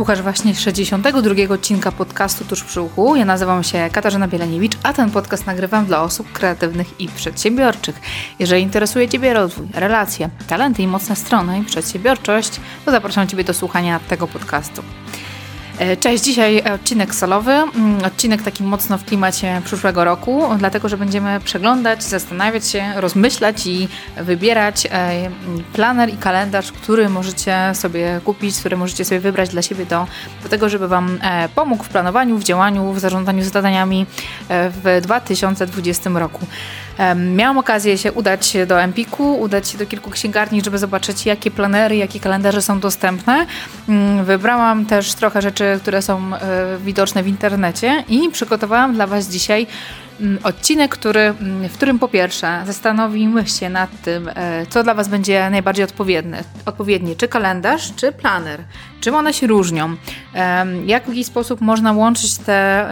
Słuchasz właśnie 62 odcinka podcastu Tuż przy uchu. Ja nazywam się Katarzyna Bieleniewicz, a ten podcast nagrywam dla osób kreatywnych i przedsiębiorczych. Jeżeli interesuje Ciebie rozwój, relacje, talenty i mocne strony i przedsiębiorczość, to zapraszam Ciebie do słuchania tego podcastu. E, cześć, dzisiaj odcinek solowy, mm, odcinek taki mocno w klimacie przyszłego roku, dlatego że będziemy przeglądać, zastanawiać się, rozmyślać i wybierać e, planer i kalendarz, który możecie sobie kupić, który możecie sobie wybrać dla siebie do, do tego, żeby Wam e, pomógł w planowaniu, w działaniu, w zarządzaniu zadaniami w 2020 roku. Miałam okazję się udać do Empiku, udać się do kilku księgarni, żeby zobaczyć, jakie planery, jakie kalendarze są dostępne. Mm, wybrałam też trochę rzeczy, które są e, widoczne w internecie i przygotowałam dla Was dzisiaj Mm, odcinek, który, mm, w którym po pierwsze zastanowimy się nad tym, e, co dla Was będzie najbardziej odpowiednie, odpowiednie czy kalendarz, czy planer, czym one się różnią, jak w jaki sposób można łączyć te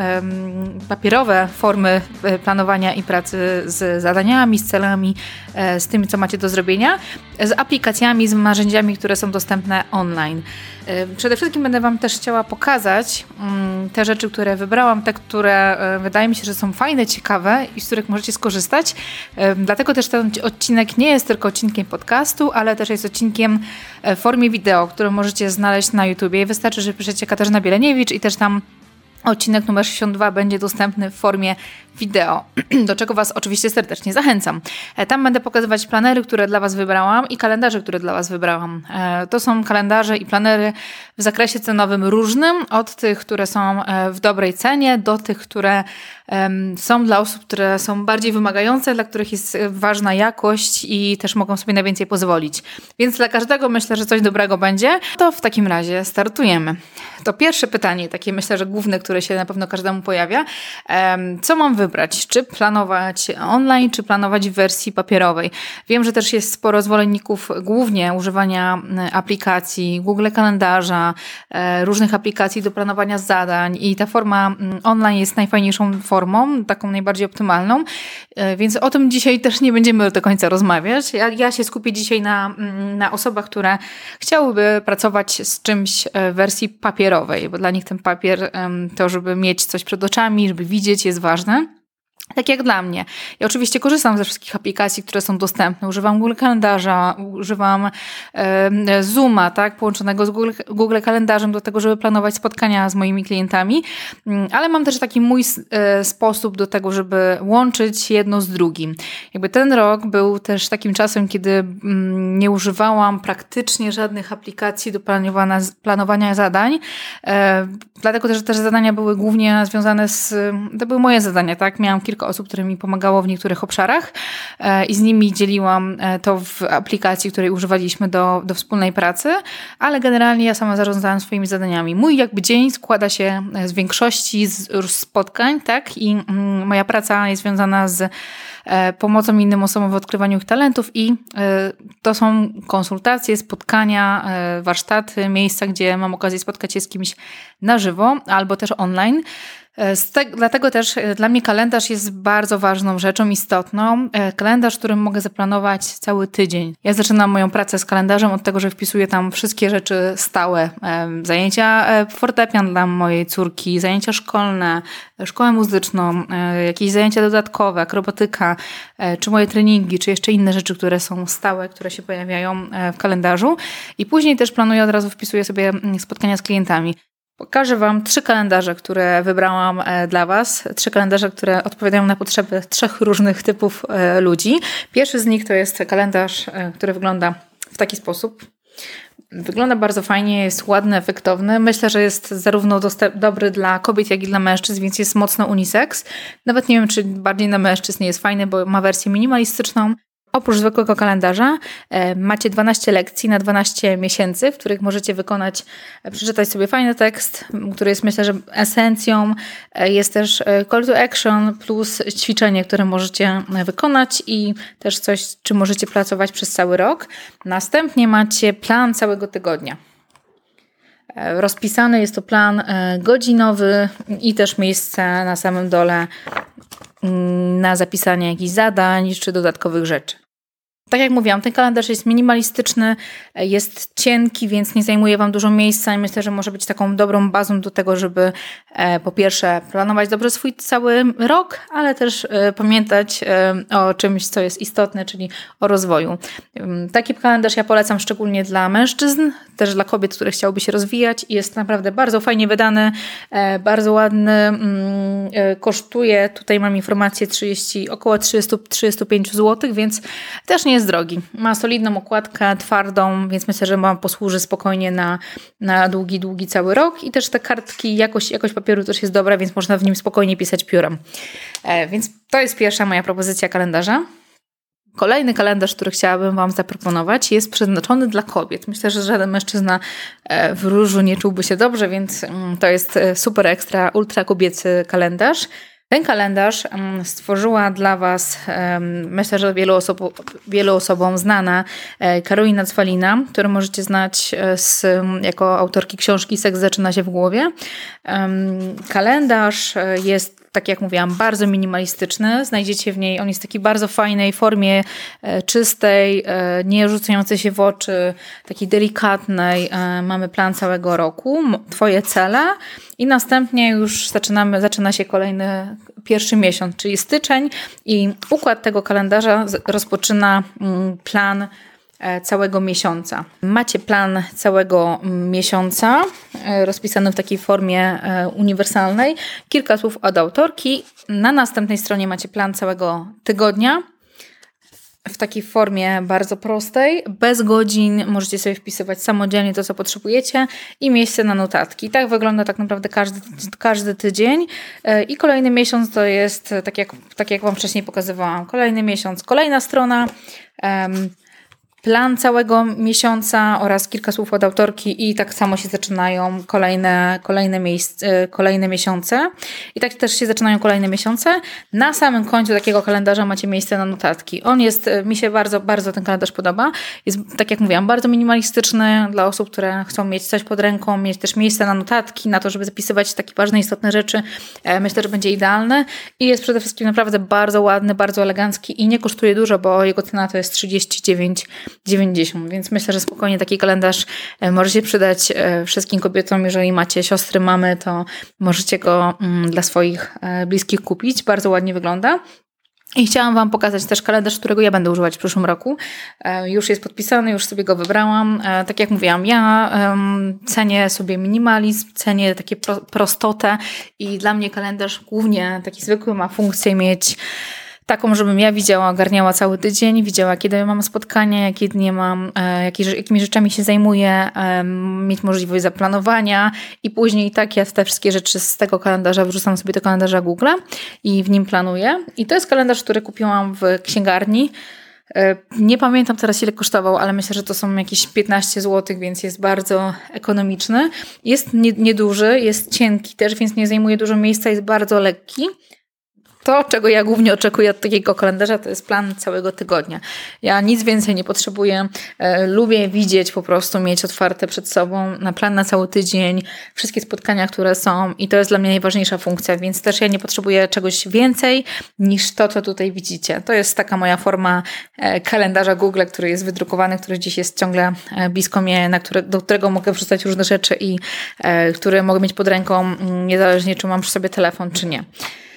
papierowe formy e, planowania i pracy z zadaniami, z celami, e, z tym, co macie do zrobienia, z aplikacjami, z narzędziami, które są dostępne online. Przede wszystkim będę Wam też chciała pokazać mm, te rzeczy, które wybrałam, te, które wydaje mi się, że są fajne, ciekawe i z których możecie skorzystać. Dlatego też ten odcinek nie jest tylko odcinkiem podcastu, ale też jest odcinkiem e, w formie wideo, który możecie znaleźć na YouTubie. Wystarczy, że piszecie Katarzyna Bieleniewicz i też tam Odcinek numer 62 będzie dostępny w formie wideo, do czego Was oczywiście serdecznie zachęcam. E, tam będę pokazywać planery, które dla Was wybrałam i kalendarze, które dla Was wybrałam. E, to są kalendarze i planery w zakresie cenowym różnym, od tych, które są e, w dobrej cenie, do tych, które są dla osób, które są bardziej wymagające, dla których jest ważna jakość i też mogą sobie na więcej pozwolić. Więc dla każdego myślę, że coś dobrego będzie. To w takim razie startujemy. To pierwsze pytanie, takie myślę, że główne, które się na pewno każdemu pojawia. Co mam wybrać? Czy planować online, czy planować w wersji papierowej? Wiem, że też jest sporo zwolenników głównie używania aplikacji, Google Kalendarza, e, różnych aplikacji do planowania zadań i ta forma online jest najfajniejszą formą, taką najbardziej optymalną, e, więc o tym dzisiaj też nie będziemy do końca rozmawiać. Ja, ja się skupię dzisiaj na, na osobach, które chciałyby pracować z czymś w wersji papierowej, bo dla nich ten papier to, żeby mieć coś przed oczami, żeby widzieć, jest ważne. Tak jak dla mnie. Ja oczywiście korzystam ze wszystkich aplikacji, które są dostępne. Używam Google Kalendarza, używam e, Zooma, tak, połączonego z Google, Google Kalendarzem do tego, żeby planować spotkania z moimi klientami, mm, ale mam też taki mój e, sposób do tego, żeby łączyć jedno z drugim. Jakby ten rok był też takim czasem, kiedy mm, nie używałam praktycznie żadnych aplikacji do planowania, planowania zadań, e, dlatego też, że też zadania były głównie związane z, to były moje zadania, tak, miałam kilka kilka osób, które mi pomagało w niektórych obszarach e, i z nimi dzieliłam e, to w aplikacji, której używaliśmy do, do wspólnej pracy, ale generalnie ja sama zarządzałam swoimi zadaniami. Mój jakby dzień składa się z większości z spotkań, tak? I mm, moja praca jest związana z e, pomocą innym osobom w odkrywaniu ich talentów i to są konsultacje, spotkania, warsztaty, miejsca, gdzie mam okazję spotkać się z kimś na żywo albo też online. Te, dlatego też e, dla mnie kalendarz jest bardzo ważną rzeczą, istotną. E, kalendarz, w którym mogę zaplanować cały tydzień. Ja zaczynam moją pracę z kalendarzem od tego, że wpisuję tam wszystkie rzeczy stałe. E, zajęcia fortepian dla mojej córki, zajęcia szkolne, szkołę muzyczną, jakieś zajęcia dodatkowe, akrobatyka, czy moje treningi, czy jeszcze inne rzeczy, które są stałe, które się pojawiają w kalendarzu. I później też planuję, od razu wpisuję sobie mm, spotkania z klientami. Pokażę Wam trzy kalendarze, które wybrałam e, dla Was. Trzy kalendarze, które odpowiadają na potrzeby trzech różnych typów e, ludzi. Pierwszy z nich to jest kalendarz, e, który wygląda w taki sposób. Wygląda bardzo fajnie, jest ładny, efektowny. Myślę, że jest zarówno dobry dla kobiet, jak i dla mężczyzn, więc jest mocno unisex. Nawet nie wiem, czy bardziej na mężczyzn nie jest fajny, bo ma wersję minimalistyczną. Oprócz zwykłego kalendarza e, macie 12 lekcji na 12 miesięcy, w których możecie wykonać, e, przeczytać sobie fajny tekst, który jest myślę, że esencją. E, jest też call to action plus ćwiczenie, które możecie wykonać i też coś, czy możecie pracować przez cały rok. Następnie macie plan całego tygodnia. Rozpisany jest to plan godzinowy i też miejsce na samym dole na zapisanie jakichś zadań czy dodatkowych rzeczy. Tak jak mówiłam, ten kalendarz jest minimalistyczny, jest cienki, więc nie zajmuje Wam dużo miejsca i myślę, że może być taką dobrą bazą do tego, żeby e, po pierwsze planować dobrze swój cały rok, ale też e, pamiętać e, o czymś, co jest istotne, czyli o rozwoju. Taki kalendarz ja polecam szczególnie dla mężczyzn, też dla kobiet, które chciałyby się rozwijać i jest naprawdę bardzo fajnie wydany, bardzo ładny, mm, kosztuje, tutaj mam informację, 30, około 30, 35 zł, więc też nie jest drogi. Ma solidną okładkę, twardą, więc myślę, że Wam posłuży spokojnie na, na długi, długi cały rok. I też te kartki, jakość, jakość papieru też jest dobra, więc można w nim spokojnie pisać piórem. E, więc to jest pierwsza moja propozycja kalendarza. Kolejny kalendarz, który chciałabym Wam zaproponować, jest przeznaczony dla kobiet. Myślę, że żaden mężczyzna e, w różu nie czułby się dobrze, więc mm, to jest e, super ekstra, ultra kobiecy kalendarz. Ten kalendarz stworzyła dla Was, myślę, że wielu, wielu osobom znana e, Karolina Cwalina, którą możecie znać e, z, jako autorki książki Seks zaczyna się w głowie. Kalendarz e, jest tak jak mówiłam, bardzo minimalistyczny. Znajdziecie w niej, on jest w takiej bardzo fajnej formie, czystej, nie rzucającej się w oczy, takiej delikatnej. Mamy plan całego roku, Twoje cele i następnie już zaczynamy, zaczyna się kolejny pierwszy miesiąc, czyli styczeń i układ tego kalendarza rozpoczyna mm, plan e, całego miesiąca. Macie plan całego miesiąca e, rozpisany w takiej formie e, uniwersalnej. Kilka słów od autorki. Na następnej stronie macie plan całego tygodnia w takiej formie bardzo prostej, bez godzin, możecie sobie wpisywać samodzielnie to, co potrzebujecie i miejsce na notatki. Tak wygląda tak naprawdę każdy, każdy tydzień e, i kolejny miesiąc to jest, tak jak, tak jak Wam wcześniej pokazywałam, kolejny miesiąc, kolejna strona, plan całego miesiąca oraz kilka słów od autorki i tak samo się zaczynają kolejne, kolejne, miejsce, kolejne miesiące. I tak też się zaczynają kolejne miesiące. Na samym końcu takiego kalendarza macie miejsce na notatki. On jest, mi się bardzo, bardzo ten kalendarz podoba. Jest, tak jak mówiłam, bardzo minimalistyczny dla osób, które chcą mieć coś pod ręką, mieć też miejsce na notatki, na to, żeby zapisywać takie ważne, istotne rzeczy. E, myślę, że będzie idealny. I jest przede wszystkim naprawdę bardzo ładny, bardzo elegancki i nie kosztuje dużo, bo jego cena to jest 39 90, więc myślę, że spokojnie taki kalendarz e, może się przydać e, wszystkim kobietom. Jeżeli macie siostry, mamy, to możecie go mm, dla swoich e, bliskich kupić. Bardzo ładnie wygląda. I chciałam Wam pokazać też kalendarz, którego ja będę używać w przyszłym roku. Już jest podpisany, już sobie go wybrałam. Tak jak mówiłam, ja cenię sobie minimalizm, cenię takie prostotę i dla mnie kalendarz głównie taki zwykły ma funkcję mieć taką, żebym ja widziała, ogarniała cały tydzień, widziała, kiedy mam spotkania, jakie dnie mam, e, jakimi rzeczami się zajmuję, mieć możliwość zaplanowania i później tak ja te wszystkie rzeczy z tego kalendarza wrzucam sobie do kalendarza Google i w nim planuję. I to jest kalendarz, który kupiłam w księgarni. E, nie pamiętam teraz ile kosztował, ale myślę, że to są jakieś 15 zł, więc jest bardzo ekonomiczny. Jest nieduży, jest cienki też, więc nie zajmuje dużo miejsca, jest bardzo lekki to, czego ja głównie oczekuję od takiego kalendarza, to jest plan całego tygodnia. Ja nic więcej nie potrzebuję. E, lubię widzieć, po prostu mieć otwarte przed sobą na plan na cały tydzień, wszystkie spotkania, które są i to jest dla mnie najważniejsza funkcja, więc też ja nie potrzebuję czegoś więcej niż to, co tutaj widzicie. To jest taka moja forma e, kalendarza Google, który jest wydrukowany, który dziś jest ciągle e, blisko mnie, na które, do którego mogę wrzucać różne rzeczy i które mogę mieć pod ręką, mm, niezależnie czy mam przy sobie telefon, czy nie.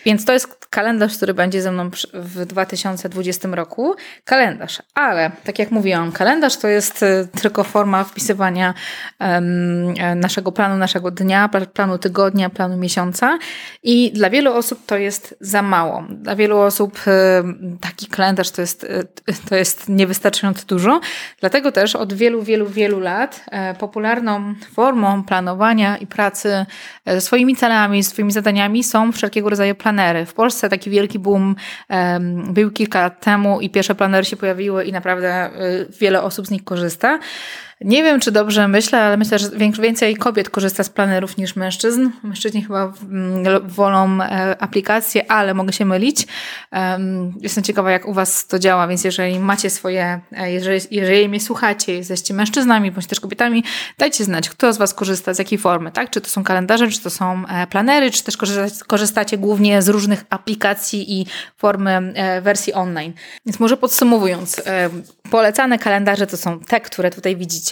Więc to jest kalendarz, który będzie ze mną w 2020 roku. Kalendarz, ale tak jak mówiłam, kalendarz to jest y, tylko forma wpisywania um, naszego planu, naszego dnia, planu tygodnia, planu miesiąca i dla wielu osób to jest za mało. Dla wielu osób um, taki kalendarz to jest, y, to jest niewystarczająco dużo. Dlatego też od wielu, wielu, wielu lat e, popularną formą planowania i pracy e, swoimi celami, swoimi zadaniami są wszelkiego rodzaju planery. W Polsce taki wielki boom był kilka lat temu i pierwsze planery się pojawiły i naprawdę y, wiele osób z nich korzysta. Nie wiem, czy dobrze myślę, ale myślę, że więcej kobiet korzysta z planerów niż mężczyzn. Mężczyźni chyba mm, wolą e, aplikacje, ale mogę się mylić. Jestem ciekawa, jak u Was to działa, więc jeżeli macie swoje, e, jeżeli, jeżeli mnie słuchacie, jesteście mężczyznami bądź też kobietami, dajcie znać, kto z Was korzysta, z jakiej formy, tak? Czy to są kalendarze, czy to są e, planery, czy też korzystacie głównie z różnych aplikacji i formy wersji online. Więc może podsumowując, polecane kalendarze to są te, które tutaj widzicie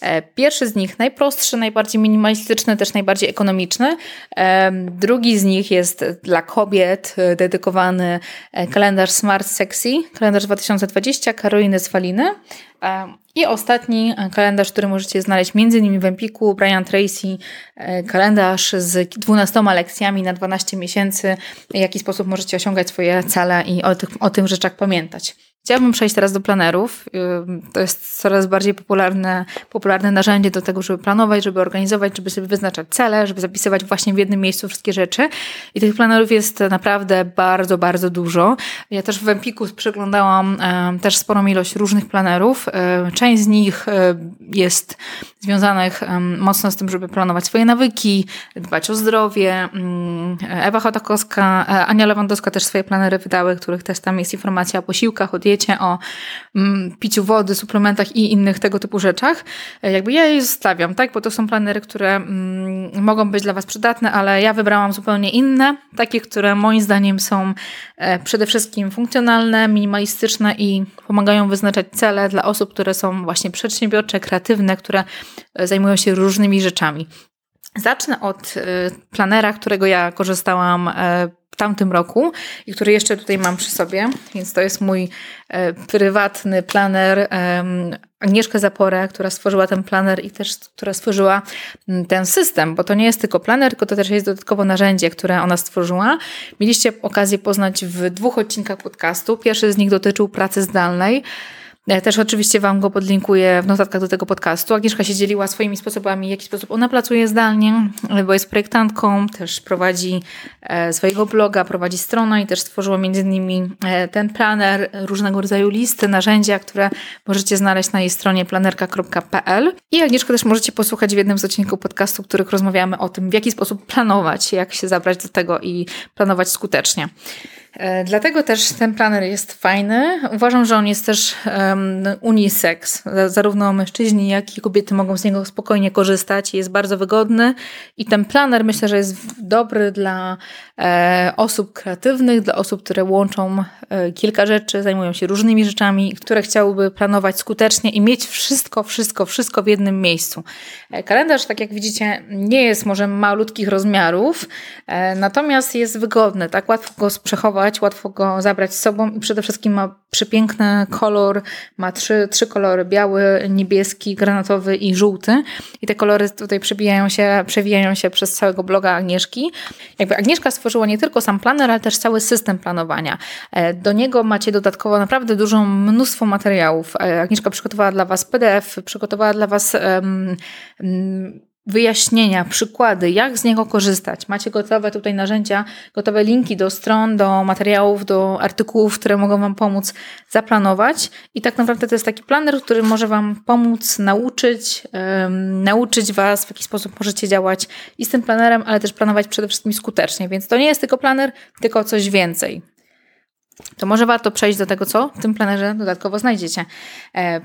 E, pierwszy z nich najprostszy, najbardziej minimalistyczny, też najbardziej ekonomiczny. E, drugi z nich jest dla kobiet e, dedykowany kalendarz Smart Sexy, kalendarz 2020 Karoliny Swaliny. I ostatni kalendarz, który możecie znaleźć innymi w Empiku, Brian Tracy, kalendarz z 12 lekcjami na 12 miesięcy, w jaki sposób możecie osiągać swoje cele i o tych, o tych rzeczach pamiętać. Chciałabym przejść teraz do planerów. To jest coraz bardziej popularne, popularne narzędzie do tego, żeby planować, żeby organizować, żeby sobie wyznaczać cele, żeby zapisywać właśnie w jednym miejscu wszystkie rzeczy. I tych planerów jest naprawdę bardzo, bardzo dużo. Ja też w Empiku przeglądałam e, też sporą ilość różnych planerów. E, część z nich e, jest związanych mocno z tym, żeby planować swoje nawyki, dbać o zdrowie. Mm, Ewa Chodakowska, Ania Lewandowska też swoje planery wydały, których też tam jest informacja o posiłkach, o wiecie o mm, piciu wody, suplementach i innych tego typu rzeczach, e, jakby ja je zostawiam, tak? Bo to są planery, które mm, mogą być dla Was przydatne, ale ja wybrałam zupełnie inne, takie, które moim zdaniem są e, przede wszystkim funkcjonalne, minimalistyczne i pomagają wyznaczać cele dla osób, które są właśnie przedsiębiorcze, kreatywne, które e, zajmują się różnymi rzeczami. Zacznę od planera, którego ja korzystałam w tamtym roku i który jeszcze tutaj mam przy sobie, więc to jest mój e, prywatny planer e, Agnieszka Zapora, która stworzyła ten planer i też która stworzyła ten system, bo to nie jest tylko planer, tylko to też jest dodatkowo narzędzie, które ona stworzyła. Mieliście okazję poznać w dwóch odcinkach podcastu. Pierwszy z nich dotyczył pracy zdalnej. E, też oczywiście Wam go podlinkuję w notatkach do tego podcastu. Agnieszka się dzieliła swoimi sposobami, w jaki sposób ona pracuje zdalnie, bo jest projektantką, też prowadzi e, swojego bloga, prowadzi stronę i też stworzyła między innymi e, ten planer, różnego rodzaju listy, narzędzia, które możecie znaleźć na jej stronie planerka.pl. I Agnieszkę też możecie posłuchać w jednym z odcinków podcastu, w których rozmawiamy o tym, w jaki sposób planować, jak się zabrać do tego i planować skutecznie. E, dlatego też ten planer jest fajny. Uważam, że on jest też um, unisex. Zarówno mężczyźni, jak i kobiety mogą z niego spokojnie korzystać. Jest bardzo wygodny i ten planer myślę, że jest dobry dla e, osób kreatywnych, dla osób, które łączą e, kilka rzeczy, zajmują się różnymi rzeczami, które chciałyby planować skutecznie i mieć wszystko, wszystko, wszystko w jednym miejscu. E, kalendarz, tak jak widzicie, nie jest może malutkich rozmiarów, e, natomiast jest wygodny, tak łatwo go przechować łatwo go zabrać z sobą i przede wszystkim ma przepiękny kolor, ma trzy, trzy kolory, biały, niebieski, granatowy i żółty i te kolory tutaj przebijają się, przewijają się przez całego bloga Agnieszki. Jakby Agnieszka stworzyła nie tylko sam planer, ale też cały system planowania. E, do niego macie dodatkowo naprawdę dużo, mnóstwo materiałów. E, Agnieszka przygotowała dla Was PDF, przygotowała dla Was um, um, wyjaśnienia, przykłady, jak z niego korzystać. Macie gotowe tutaj narzędzia, gotowe linki do stron, do materiałów, do artykułów, które mogą Wam pomóc zaplanować. I tak naprawdę to jest taki planer, który może Wam pomóc nauczyć, um, nauczyć Was, w jaki sposób możecie działać i z tym planerem, ale też planować przede wszystkim skutecznie. Więc to nie jest tylko planer, tylko coś więcej to może warto przejść do tego, co w tym planerze dodatkowo znajdziecie. E,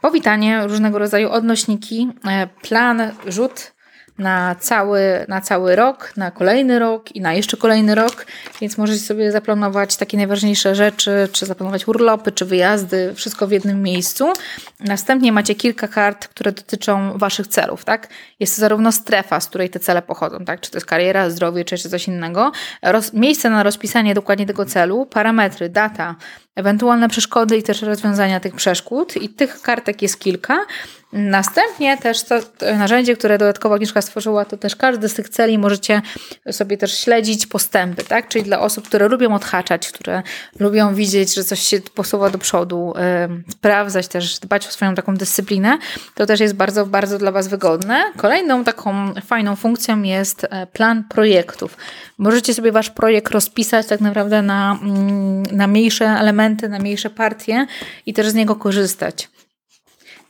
powitanie, różnego rodzaju odnośniki, e, plan, rzut na cały, na cały rok, na kolejny rok i na jeszcze kolejny rok, więc możecie sobie zaplanować takie najważniejsze rzeczy, czy zaplanować urlopy, czy wyjazdy, wszystko w jednym miejscu. Następnie macie kilka kart, które dotyczą Waszych celów, tak? Jest to zarówno strefa, z której te cele pochodzą, tak? Czy to jest kariera, zdrowie, czy jeszcze coś innego. Roz, miejsce na rozpisanie dokładnie tego celu, parametry, data, ewentualne przeszkody i też rozwiązania tych przeszkód. I tych kartek jest kilka. Następnie też to narzędzie, które dodatkowo Agnieszka stworzyła, to też każdy z tych celi możecie sobie też śledzić postępy, tak? Czyli dla osób, które lubią odhaczać, które lubią widzieć, że coś się posuwa do przodu, yy, sprawdzać też, dbać o swoją taką dyscyplinę, to też jest bardzo, bardzo dla Was wygodne. Kolejną taką fajną funkcją jest e, plan projektów. Możecie sobie Wasz projekt rozpisać tak naprawdę na, mm, na mniejsze elementy, na mniejsze partie i też z niego korzystać.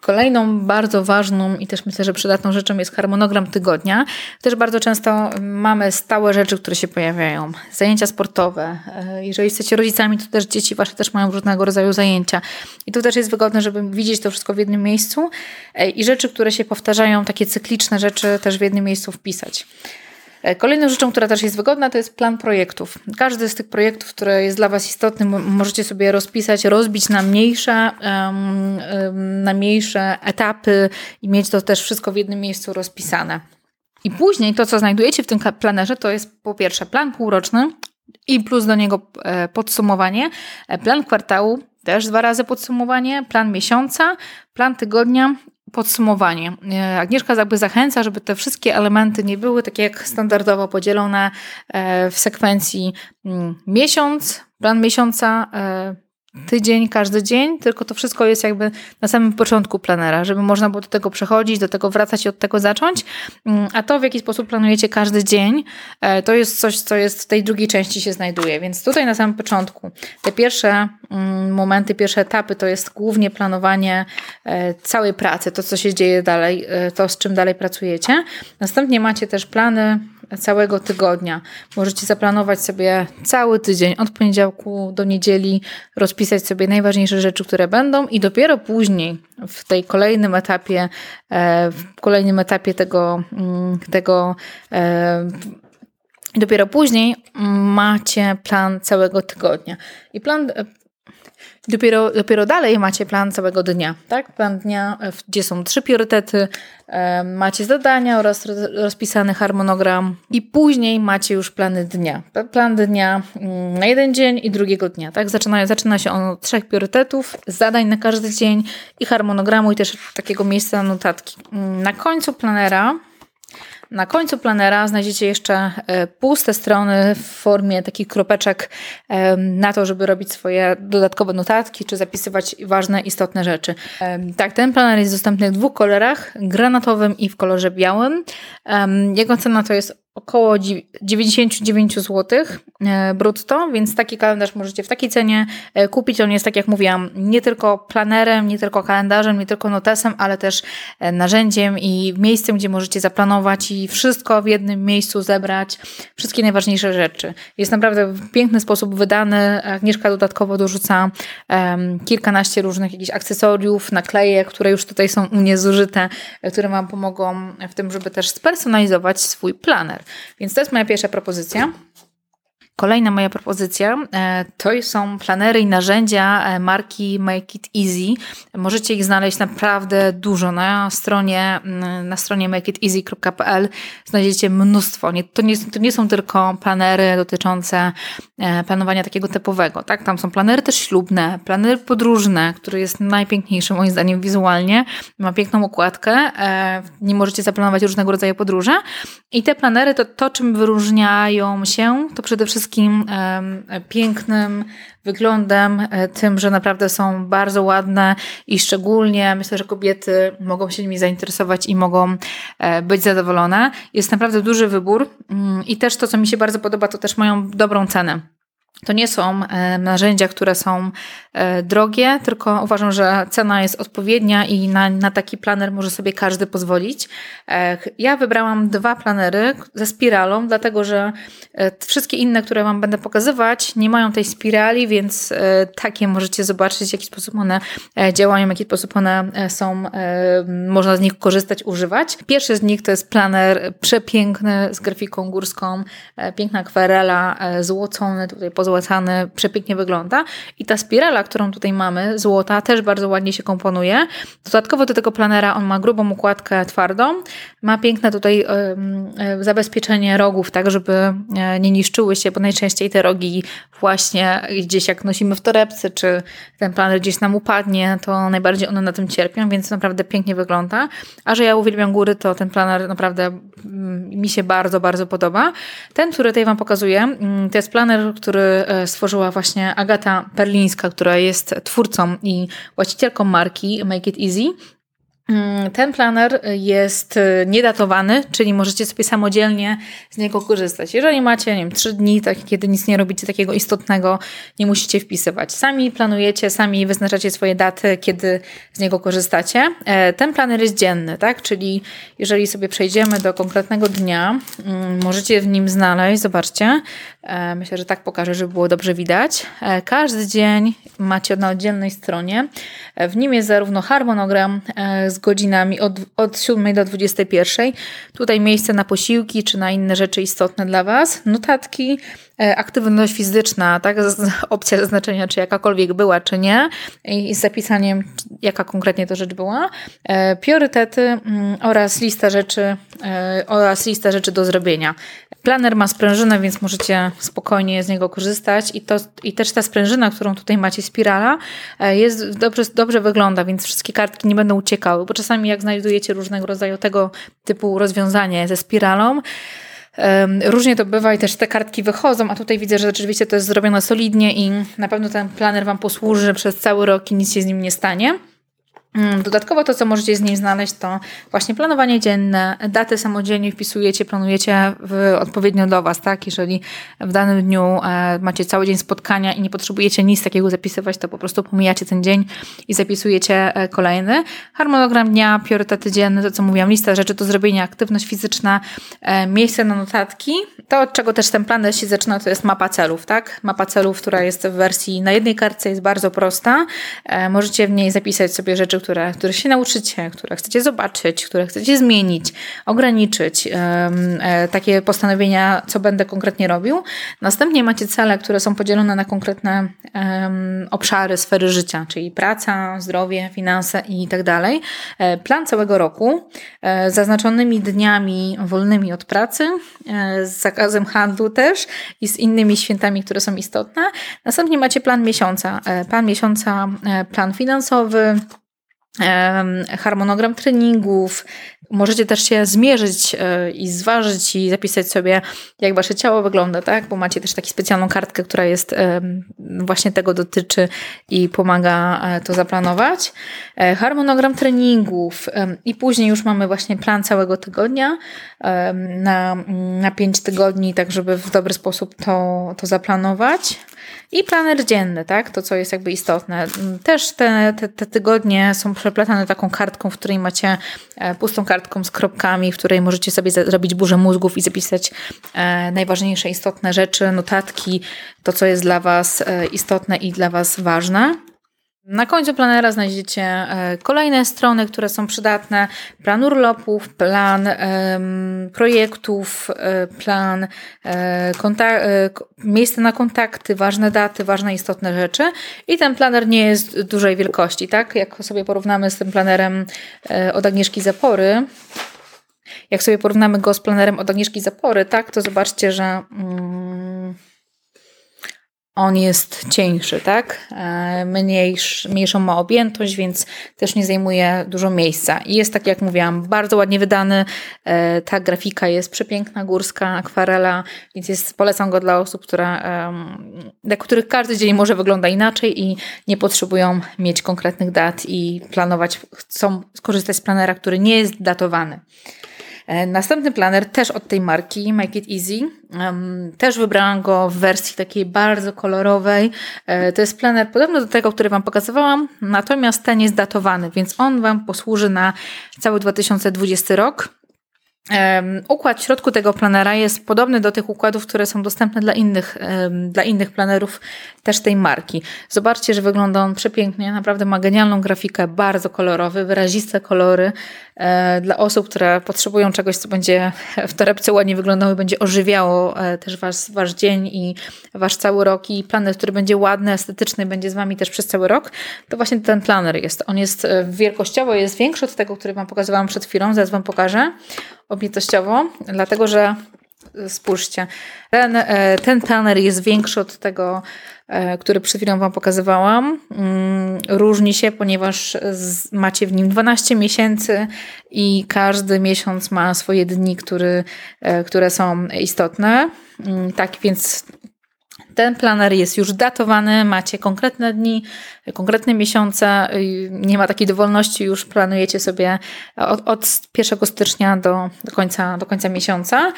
Kolejną bardzo ważną i też myślę, że przydatną rzeczą jest harmonogram tygodnia. Też bardzo często mamy stałe rzeczy, które się pojawiają. Zajęcia sportowe. E, jeżeli jesteście rodzicami, to też dzieci wasze też mają różnego rodzaju zajęcia. I tu też jest wygodne, żeby widzieć to wszystko w jednym miejscu e, i rzeczy, które się powtarzają, takie cykliczne rzeczy też w jednym miejscu wpisać. E, kolejną rzeczą, która też jest wygodna, to jest plan projektów. Każdy z tych projektów, który jest dla Was istotny, możecie sobie rozpisać, rozbić na mniejsze, na mniejsze etapy i mieć to też wszystko w jednym miejscu rozpisane. I później to, co znajdujecie w tym planerze, to jest po pierwsze plan półroczny i plus do niego e, podsumowanie, e, plan kwartału, też dwa razy podsumowanie, plan miesiąca, plan tygodnia podsumowanie. E, Agnieszka jakby zachęca, żeby te wszystkie elementy nie były takie jak standardowo podzielone e, w sekwencji mm, miesiąc, plan miesiąca, e, tydzień, każdy dzień, tylko to wszystko jest jakby na samym początku planera, żeby można było do tego przechodzić, do tego wracać i od tego zacząć. Mm, a to, w jaki sposób planujecie każdy dzień, e, to jest coś, co jest w tej drugiej części się znajduje. Więc tutaj na samym początku te pierwsze mm, momenty, pierwsze etapy to jest głównie planowanie e, całej pracy, to co się dzieje dalej, e, to z czym dalej pracujecie. Następnie macie też plany całego tygodnia. Możecie zaplanować sobie cały tydzień od poniedziałku do niedzieli, rozpisać sobie najważniejsze rzeczy, które będą i dopiero później w tej kolejnym etapie, e, w kolejnym etapie tego, mm, tego e, Dopiero później macie plan całego tygodnia. I plan Dopiero, dopiero dalej macie plan całego dnia, tak? Plan dnia, e, gdzie są trzy priorytety, e, macie zadania oraz rozpisany harmonogram i później macie już plany dnia. Plan dnia mm, na jeden dzień i drugiego dnia, tak? Zaczyna, zaczyna się on od trzech priorytetów, zadań na każdy dzień i harmonogramu i też takiego miejsca notatki. Mm, na końcu planera na końcu planera znajdziecie jeszcze e, puste strony w formie takich kropeczek na to, żeby robić swoje dodatkowe notatki czy zapisywać ważne, istotne rzeczy. Tak, ten planer jest dostępny w dwóch kolorach, granatowym i w kolorze białym. Jego cena to jest około 99 zł e, brutto, więc taki kalendarz możecie w takiej cenie e, kupić. On jest, tak jak mówiłam, nie tylko planerem, nie tylko kalendarzem, nie tylko notesem, ale też e, narzędziem i miejscem, gdzie możecie zaplanować i wszystko w jednym miejscu zebrać, wszystkie najważniejsze rzeczy. Jest naprawdę w piękny sposób wydany. Agnieszka dodatkowo dorzuca um, kilkanaście różnych jakichś akcesoriów, naklejek, które już tutaj są u mnie zużyte, które Wam pomogą w tym, żeby też spersonalizować swój planer. Więc to jest moja pierwsza propozycja. Kolejna moja propozycja e, to są planery i narzędzia e, marki Make It Easy. Możecie ich znaleźć naprawdę dużo na stronie, na stronie makeiteasy.pl. Znajdziecie mnóstwo. to, nie, to nie są tylko planery dotyczące e, planowania takiego typowego. Tak? Tam są planery też ślubne, planery podróżne, który jest najpiękniejszy moim zdaniem wizualnie. Ma piękną okładkę. Nie możecie zaplanować różnego rodzaju podróże. I te planery, to, to czym wyróżniają się, to przede wszystkim wszystkim pięknym wyglądem, e, tym, że naprawdę są bardzo ładne i szczególnie myślę, że kobiety mogą się nimi zainteresować i mogą e, być zadowolone. Jest naprawdę duży wybór mm, i też to, co mi się bardzo podoba, to też mają dobrą cenę. To nie są narzędzia, które są drogie, tylko uważam, że cena jest odpowiednia i na, na taki planer może sobie każdy pozwolić. E, ja wybrałam dwa planery ze spiralą, dlatego że wszystkie inne, które Wam będę pokazywać, nie mają tej spirali, więc takie możecie zobaczyć, w jaki sposób one działają, w jaki sposób one są, można z nich korzystać, używać. Pierwszy z nich to jest planer przepiękny z grafiką górską, piękna akwarela, złocony tutaj pozłacany, przepięknie wygląda. I ta spirala, którą tutaj mamy, złota, też bardzo ładnie się komponuje. Dodatkowo do tego planera on ma grubą układkę twardą, ma piękne tutaj zabezpieczenie rogów, tak żeby e, nie niszczyły się, bo najczęściej te rogi właśnie gdzieś jak nosimy w torebce, czy ten planer gdzieś nam upadnie, to najbardziej one na tym cierpią, więc naprawdę pięknie wygląda. A że ja uwielbiam góry, to ten planer naprawdę mm, mi się bardzo, bardzo podoba. Ten, który tutaj Wam pokazuję, mm, to jest planer, który E, stworzyła właśnie Agata Perlińska, która jest twórcą i właścicielką marki Make It Easy. Mm, ten planer jest y, niedatowany, czyli możecie sobie samodzielnie z niego korzystać. Jeżeli macie, nie wiem, trzy dni, tak, kiedy nic nie robicie takiego istotnego, nie musicie wpisywać. Sami planujecie, sami wyznaczacie swoje daty, kiedy z niego korzystacie. E, ten planer jest dzienny, tak? Czyli jeżeli sobie przejdziemy do konkretnego dnia, mm, możecie w nim znaleźć, zobaczcie, e, myślę, że tak pokażę, żeby było dobrze widać. E, każdy dzień macie na oddzielnej stronie. W nim jest zarówno harmonogram z godzinami od, od 7 do 21. Tutaj miejsce na posiłki czy na inne rzeczy istotne dla Was. Notatki, e, aktywność fizyczna, tak? opcja zaznaczenia, czy jakakolwiek była, czy nie, i z zapisaniem, jaka konkretnie to rzecz była. E, priorytety mm, oraz lista rzeczy, e, oraz lista rzeczy do zrobienia. Planer ma sprężynę, więc możecie spokojnie z niego korzystać i, to, i też ta sprężyna, którą tutaj macie, spirala, jest dobrze, dobrze wygląda, więc wszystkie kartki nie będą uciekały, bo czasami jak znajdujecie różnego rodzaju tego typu rozwiązanie ze spiralą, Różnie to bywa i też te kartki wychodzą, a tutaj widzę, że rzeczywiście to jest zrobione solidnie i na pewno ten planer Wam posłuży przez cały rok i nic się z nim nie stanie. Mm, dodatkowo to, co możecie z nim znaleźć, to właśnie planowanie dzienne, daty samodzielnie wpisujecie, planujecie w, odpowiednio do Was, tak? Jeżeli w danym dniu e, macie cały dzień spotkania i nie potrzebujecie nic takiego zapisywać, to po prostu pomijacie ten dzień i zapisujecie e, kolejny. Harmonogram dnia, priorytety dzienne, to co mówiłam, lista rzeczy do zrobienia, aktywność fizyczna, e, miejsce na notatki. To, od czego też ten plan się zaczyna, to jest mapa celów, tak? Mapa celów, która jest w wersji na jednej kartce, jest bardzo prosta. Możecie w niej zapisać sobie rzeczy, które, które się nauczycie, które chcecie zobaczyć, które chcecie zmienić, ograniczyć, e, takie postanowienia, co będę konkretnie robił. Następnie macie cele, które są podzielone na konkretne obszary, sfery życia, czyli praca, zdrowie, finanse i tak dalej. E, plan całego roku z zaznaczonymi dniami wolnymi od pracy, z zakazem handlu też i z innymi świętami, które są istotne. Następnie macie plan miesiąca. E, plan miesiąca, e, plan finansowy, harmonogram treningów. Możecie też się zmierzyć e, i zważyć i zapisać sobie, jak wasze ciało wygląda, tak? Bo macie też taką specjalną kartkę, która jest właśnie tego dotyczy i pomaga e, to zaplanować. E, harmonogram treningów i później już mamy właśnie plan całego tygodnia na, na pięć tygodni, tak żeby w dobry sposób to, to zaplanować. I planer dzienny, tak? To, co jest jakby istotne. Też te, te, te tygodnie są przeplatane taką kartką, w której macie e, pustą kartką z kropkami, w której możecie sobie zrobić burzę mózgów i zapisać e, najważniejsze, istotne rzeczy, notatki, to, co jest dla Was e, istotne i dla Was ważne. Na końcu planera znajdziecie e, kolejne strony, które są przydatne. Plan urlopów, plan projektów, e, plan e, miejsce na kontakty, ważne daty, ważne istotne rzeczy. I ten planer nie jest dużej wielkości, tak? Jak sobie porównamy z tym planerem od Agnieszki Zapory, jak sobie porównamy go z planerem od Agnieszki Zapory, tak, to zobaczcie, że... Mm, on jest cieńszy, tak? E, mniejsz, mniejszą ma objętość, więc też nie zajmuje dużo miejsca. I jest tak, jak mówiłam, bardzo ładnie wydany. E, ta grafika jest przepiękna, górska, akwarela, więc jest, polecam go dla osób, które, dla których każdy dzień może wygląda inaczej i nie potrzebują mieć konkretnych dat i planować, chcą skorzystać z planera, który nie jest datowany. E, następny planer też od tej marki, Make It Easy. Też wybrałam go w wersji takiej bardzo kolorowej. E, to jest planer podobny do tego, który Wam pokazywałam, natomiast ten jest datowany, więc on Wam posłuży na cały 2020 rok. Układ w środku tego planera jest podobny do tych układów, które są dostępne dla innych, dla innych planerów też tej marki. Zobaczcie, że wygląda on przepięknie, naprawdę ma genialną grafikę, bardzo kolorowy, wyraziste kolory e, dla osób, które potrzebują czegoś, co będzie w torebce ładnie wyglądało i będzie ożywiało e, też wasz, wasz dzień i wasz cały rok i planer, który będzie ładny, estetyczny, będzie z wami też przez cały rok, to właśnie ten planer jest. On jest e, wielkościowo jest większy od tego, który wam pokazywałam przed chwilą, zaraz wam pokażę objętościowo, dlatego że spójrzcie, ten, e, ten planer jest większy od tego, e, który przed chwilą Wam pokazywałam. Mm, różni się, ponieważ macie w nim 12 miesięcy i każdy miesiąc ma swoje dni, który, e, które są istotne. Mm, tak więc Ten planer jest już datowany, macie konkretne dni, konkretne miesiące, nie ma takiej dowolności, już planujecie sobie od, od 1 stycznia do, do, końca, do końca miesiąca.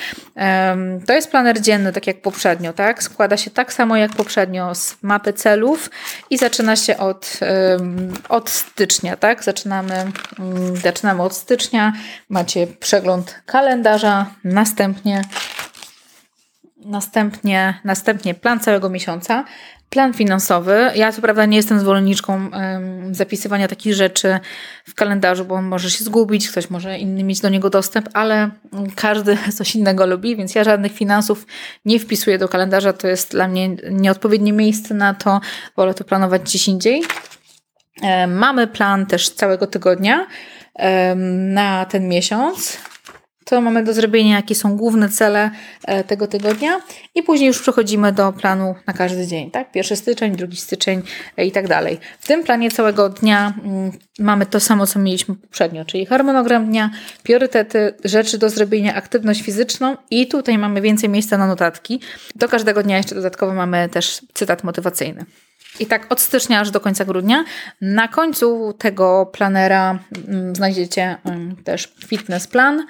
To jest planer dzienny, tak jak poprzednio, tak? Składa się tak samo jak poprzednio z mapy celów i zaczyna się od, od stycznia, tak? Zaczynamy, mm, zaczynamy od stycznia, macie przegląd kalendarza, następnie Następnie, następnie plan całego miesiąca, plan finansowy. Ja co prawda nie jestem zwolenniczką zapisywania takich rzeczy w kalendarzu, bo on może się zgubić, ktoś może inny mieć do niego dostęp, ale każdy coś innego lubi, więc ja żadnych finansów nie wpisuję do kalendarza. To jest dla mnie nieodpowiednie miejsce na to. Wolę to planować gdzieś indziej. Um, mamy plan też całego tygodnia na ten miesiąc co mamy do zrobienia, jakie są główne cele e, tego tygodnia i później już przechodzimy do planu na każdy dzień, tak? Pierwszy styczeń, drugi styczeń e, i tak dalej. W tym planie całego dnia mm, mamy to samo, co mieliśmy poprzednio, czyli harmonogram dnia, priorytety, rzeczy do zrobienia, aktywność fizyczną i tutaj mamy więcej miejsca na notatki. Do każdego dnia jeszcze dodatkowo mamy też cytat motywacyjny. I tak od stycznia aż do końca grudnia. Na końcu tego planera mm, znajdziecie mm, też fitness plan,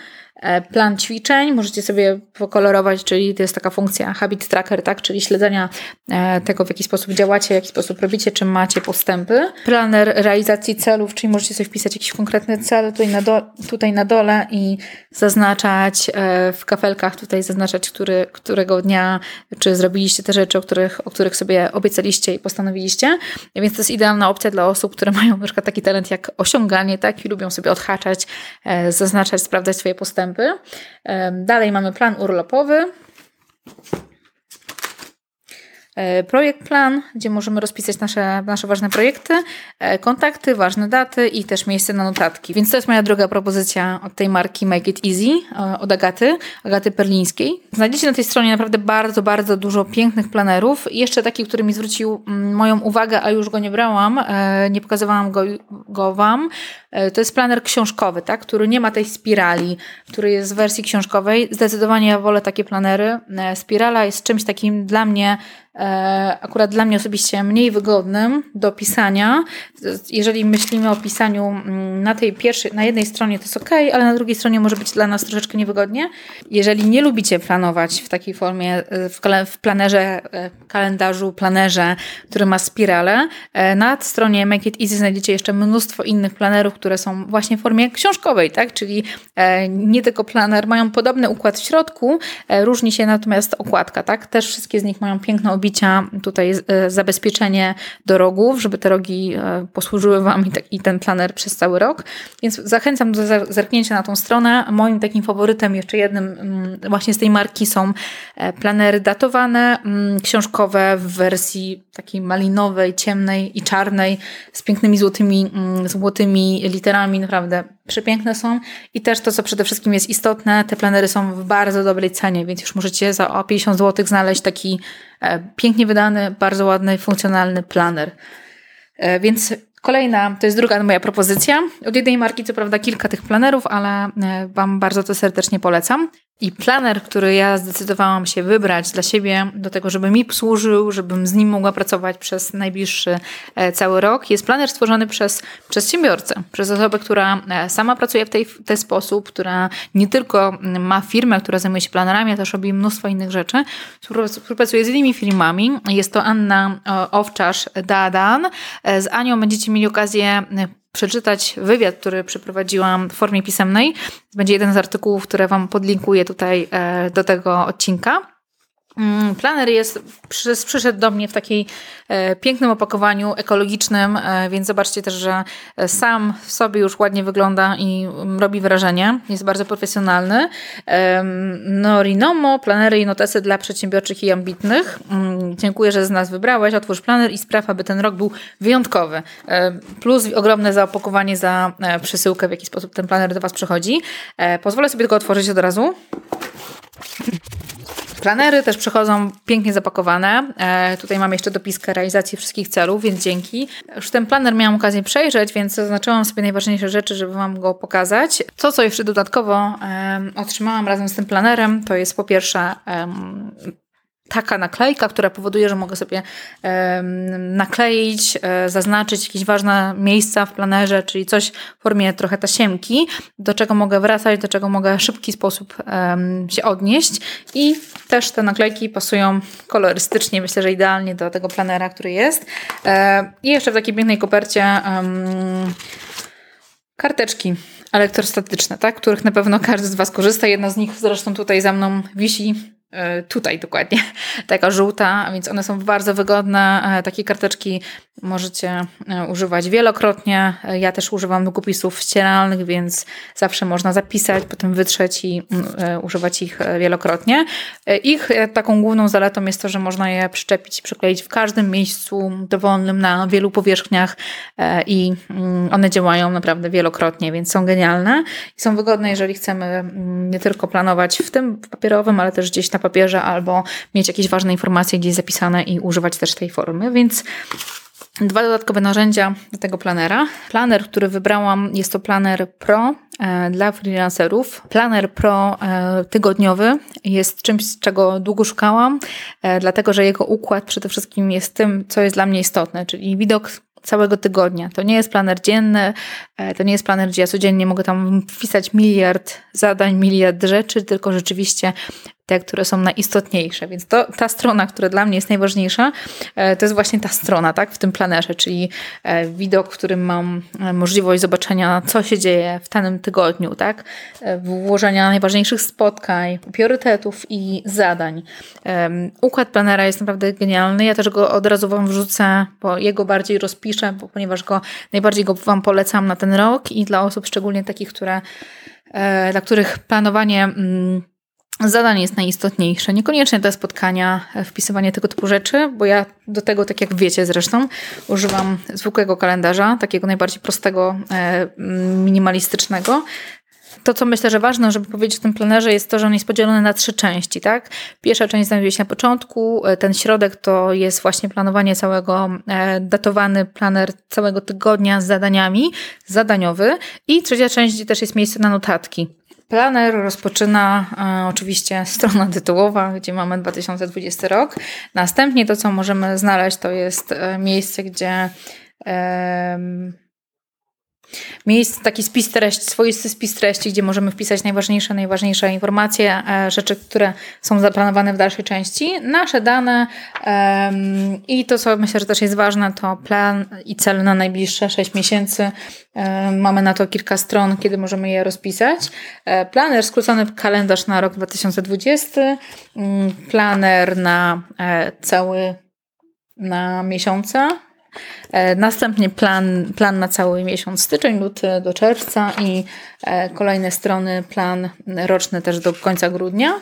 plan ćwiczeń, możecie sobie pokolorować, czyli to jest taka funkcja habit tracker, tak, czyli śledzenia e, tego, w jaki sposób działacie, w jaki sposób robicie, czy macie postępy. Planer realizacji celów, czyli możecie sobie wpisać jakiś konkretny cel tutaj na, do, tutaj na dole i zaznaczać e, w kafelkach, tutaj zaznaczać, który, którego dnia, czy zrobiliście te rzeczy, o których, o których sobie obiecaliście i postanowiliście. Więc to jest idealna opcja dla osób, które mają na przykład taki talent jak osiąganie, tak, i lubią sobie odhaczać, zaznaczać, sprawdzać swoje postępy postępy. Dalej mamy plan urlopowy. E, projekt plan, gdzie możemy rozpisać nasze, nasze ważne projekty, e, kontakty, ważne daty i też miejsce na notatki. Więc to jest moja druga propozycja od tej marki Make It Easy, e, od Agaty, Agaty Perlińskiej. Znajdziecie na tej stronie naprawdę bardzo, bardzo dużo pięknych planerów. Jeszcze taki, który mi zwrócił mm, moją uwagę, a już go nie brałam, nie pokazywałam go, go Wam. To jest planer książkowy, tak? który nie ma tej spirali, który jest w wersji książkowej. Zdecydowanie ja wolę takie planery. Spirala jest czymś takim dla mnie akurat dla mnie osobiście mniej wygodnym do pisania. Jeżeli myślimy o pisaniu mm, na tej pierwszej, na jednej stronie to jest ok, ale na drugiej stronie może być dla nas troszeczkę niewygodnie. Jeżeli nie lubicie planować w takiej formie, e, w, planerze, e, kalendarzu, planerze, który ma spirale, na stronie Make It Easy znajdziecie jeszcze mnóstwo innych planerów, które są właśnie w formie książkowej, tak? Czyli nie tylko planer, mają podobny układ w środku, różni się natomiast okładka, tak? Też wszystkie z nich mają piękną tutaj e, zabezpieczenie do rogów, żeby te rogi e, posłużyły Wam i ten planer przez cały rok. Więc zachęcam do zerknięcia na tą stronę. Moim takim faworytem, jeszcze jednym mm, właśnie z tej marki są e, planery datowane, mm, książkowe w wersji takiej malinowej, ciemnej i czarnej, z pięknymi złotymi, mm, złotymi literami, naprawdę przepiękne są. I też to, co przede wszystkim jest istotne, te planery są w bardzo dobrej cenie, więc już możecie za 50 zł znaleźć taki pięknie wydany, bardzo ładny, funkcjonalny planer. E, więc Kolejna, to jest druga moja propozycja. Od jednej marki, co prawda, kilka tych planerów, ale e, Wam bardzo to serdecznie polecam. I planer, który ja zdecydowałam się wybrać dla siebie, do tego, żeby mi służył, żebym z nim mogła pracować przez najbliższy e, cały rok, jest planer stworzony przez przedsiębiorcę, przez osobę, która e, sama pracuje w, tej, ten sposób, która nie tylko ma firmę, która zajmuje się planerami, ale też robi mnóstwo innych rzeczy. Współpracuje z innymi firmami. Jest to Anna Owczarz-Dadan. Z Anią będziecie mieli okazję przeczytać wywiad, który przeprowadziłam w formie pisemnej. Będzie jeden z artykułów, które Wam podlinkuję tutaj e, do tego odcinka. Mm, planer jest, przyszedł do mnie w takiej e, pięknym opakowaniu ekologicznym, e, więc zobaczcie też, że sam w sobie już ładnie wygląda i mm, robi wrażenie. Jest bardzo profesjonalny. E, Norinomo, planery i notesy dla przedsiębiorczych i ambitnych. Mm, dziękuję, że z nas wybrałeś. Otwórz planer i spraw, aby ten rok był wyjątkowy. E, plus ogromne zaopakowanie za e, przesyłkę, w jaki sposób ten planer do Was przychodzi. E, pozwolę sobie tylko otworzyć od razu. Planery też przychodzą pięknie zapakowane. E, tutaj mam jeszcze dopiskę realizacji wszystkich celów, więc dzięki. Już ten planer miałam okazję przejrzeć, więc zaznaczyłam sobie najważniejsze rzeczy, żeby Wam go pokazać. To, co jeszcze dodatkowo e, otrzymałam razem z tym planerem, to jest po pierwsze taka naklejka, która powoduje, że mogę sobie nakleić, e, zaznaczyć jakieś ważne miejsca w planerze, czyli coś w formie trochę tasiemki, do czego mogę wracać, do czego mogę w szybki sposób się odnieść i też te naklejki pasują kolorystycznie, myślę, że idealnie do tego planera, który jest. E, I jeszcze w takiej pięknej kopercie karteczki elektrostatyczne, tak? których na pewno każdy z Was korzysta. Jedna z nich zresztą tutaj za mną wisi tutaj dokładnie, taka żółta, więc one są bardzo wygodne. E, takie karteczki możecie e, używać wielokrotnie. Ja też używam długopisów ścieralnych, więc zawsze można zapisać, potem wytrzeć i mm, używać ich wielokrotnie. Ich taką główną zaletą jest to, że można je przyczepić przykleić w każdym miejscu dowolnym na wielu powierzchniach i mm, one działają naprawdę wielokrotnie, więc są genialne i są wygodne, jeżeli chcemy mm, nie tylko planować w tym papierowym, ale też gdzieś na papierze albo mieć jakieś ważne informacje gdzieś zapisane i używać też tej formy, więc Dwa dodatkowe narzędzia do tego planera. Planer, który wybrałam, jest to planer Pro e, dla freelancerów. Planer Pro e, tygodniowy jest czymś, czego długo szukałam, e, dlatego że jego układ przede wszystkim jest tym, co jest dla mnie istotne, czyli widok całego tygodnia. To nie jest planer dzienny, to nie jest planer, gdzie ja codziennie mogę tam wpisać miliard zadań, miliard rzeczy, tylko rzeczywiście te, które są najistotniejsze. Więc to, ta strona, która dla mnie jest najważniejsza, e, to jest właśnie ta strona, tak, w tym planerze, czyli e, widok, w którym mam e, możliwość zobaczenia, co się dzieje w danym tygodniu, tak, włożenia najważniejszych spotkań, priorytetów i zadań. Układ planera jest naprawdę genialny. Ja też go od razu Wam wrzucę, bo jego bardziej rozpiszę, bo, ponieważ go najbardziej go Wam polecam na ten rok i dla osób szczególnie takich, które dla których planowanie zadań jest najistotniejsze. Niekoniecznie te spotkania, e, wpisywanie tego typu rzeczy, bo ja do tego, tak jak wiecie zresztą, używam zwykłego kalendarza, takiego najbardziej prostego, e, minimalistycznego. To, co myślę, że ważne, żeby powiedzieć w tym planerze, jest to, że on jest podzielony na trzy części. Tak? Pierwsza część znajduje się na początku, e, ten środek to jest właśnie planowanie całego, datowany planer całego tygodnia z zadaniami, zadaniowy i trzecia część, gdzie też jest miejsce na notatki. Planer rozpoczyna e, oczywiście strona tytułowa, gdzie mamy 2020 rok. Następnie to, co możemy znaleźć, to jest e, miejsce, gdzie e, miejsce, taki spis treści, swoisty spis treści, gdzie możemy wpisać najważniejsze, najważniejsze informacje, e, rzeczy, które są zaplanowane w dalszej części, nasze dane i to, co myślę, że też jest ważne, to plan i cel na najbliższe 6 miesięcy. Um, mamy na to kilka stron, kiedy możemy je rozpisać. E, planer, skrócony kalendarz na rok 2020, um, planer na e, cały na miesiące, E, następnie plan, plan na cały miesiąc styczeń, luty do czerwca i e, kolejne strony, plan roczny też do końca grudnia.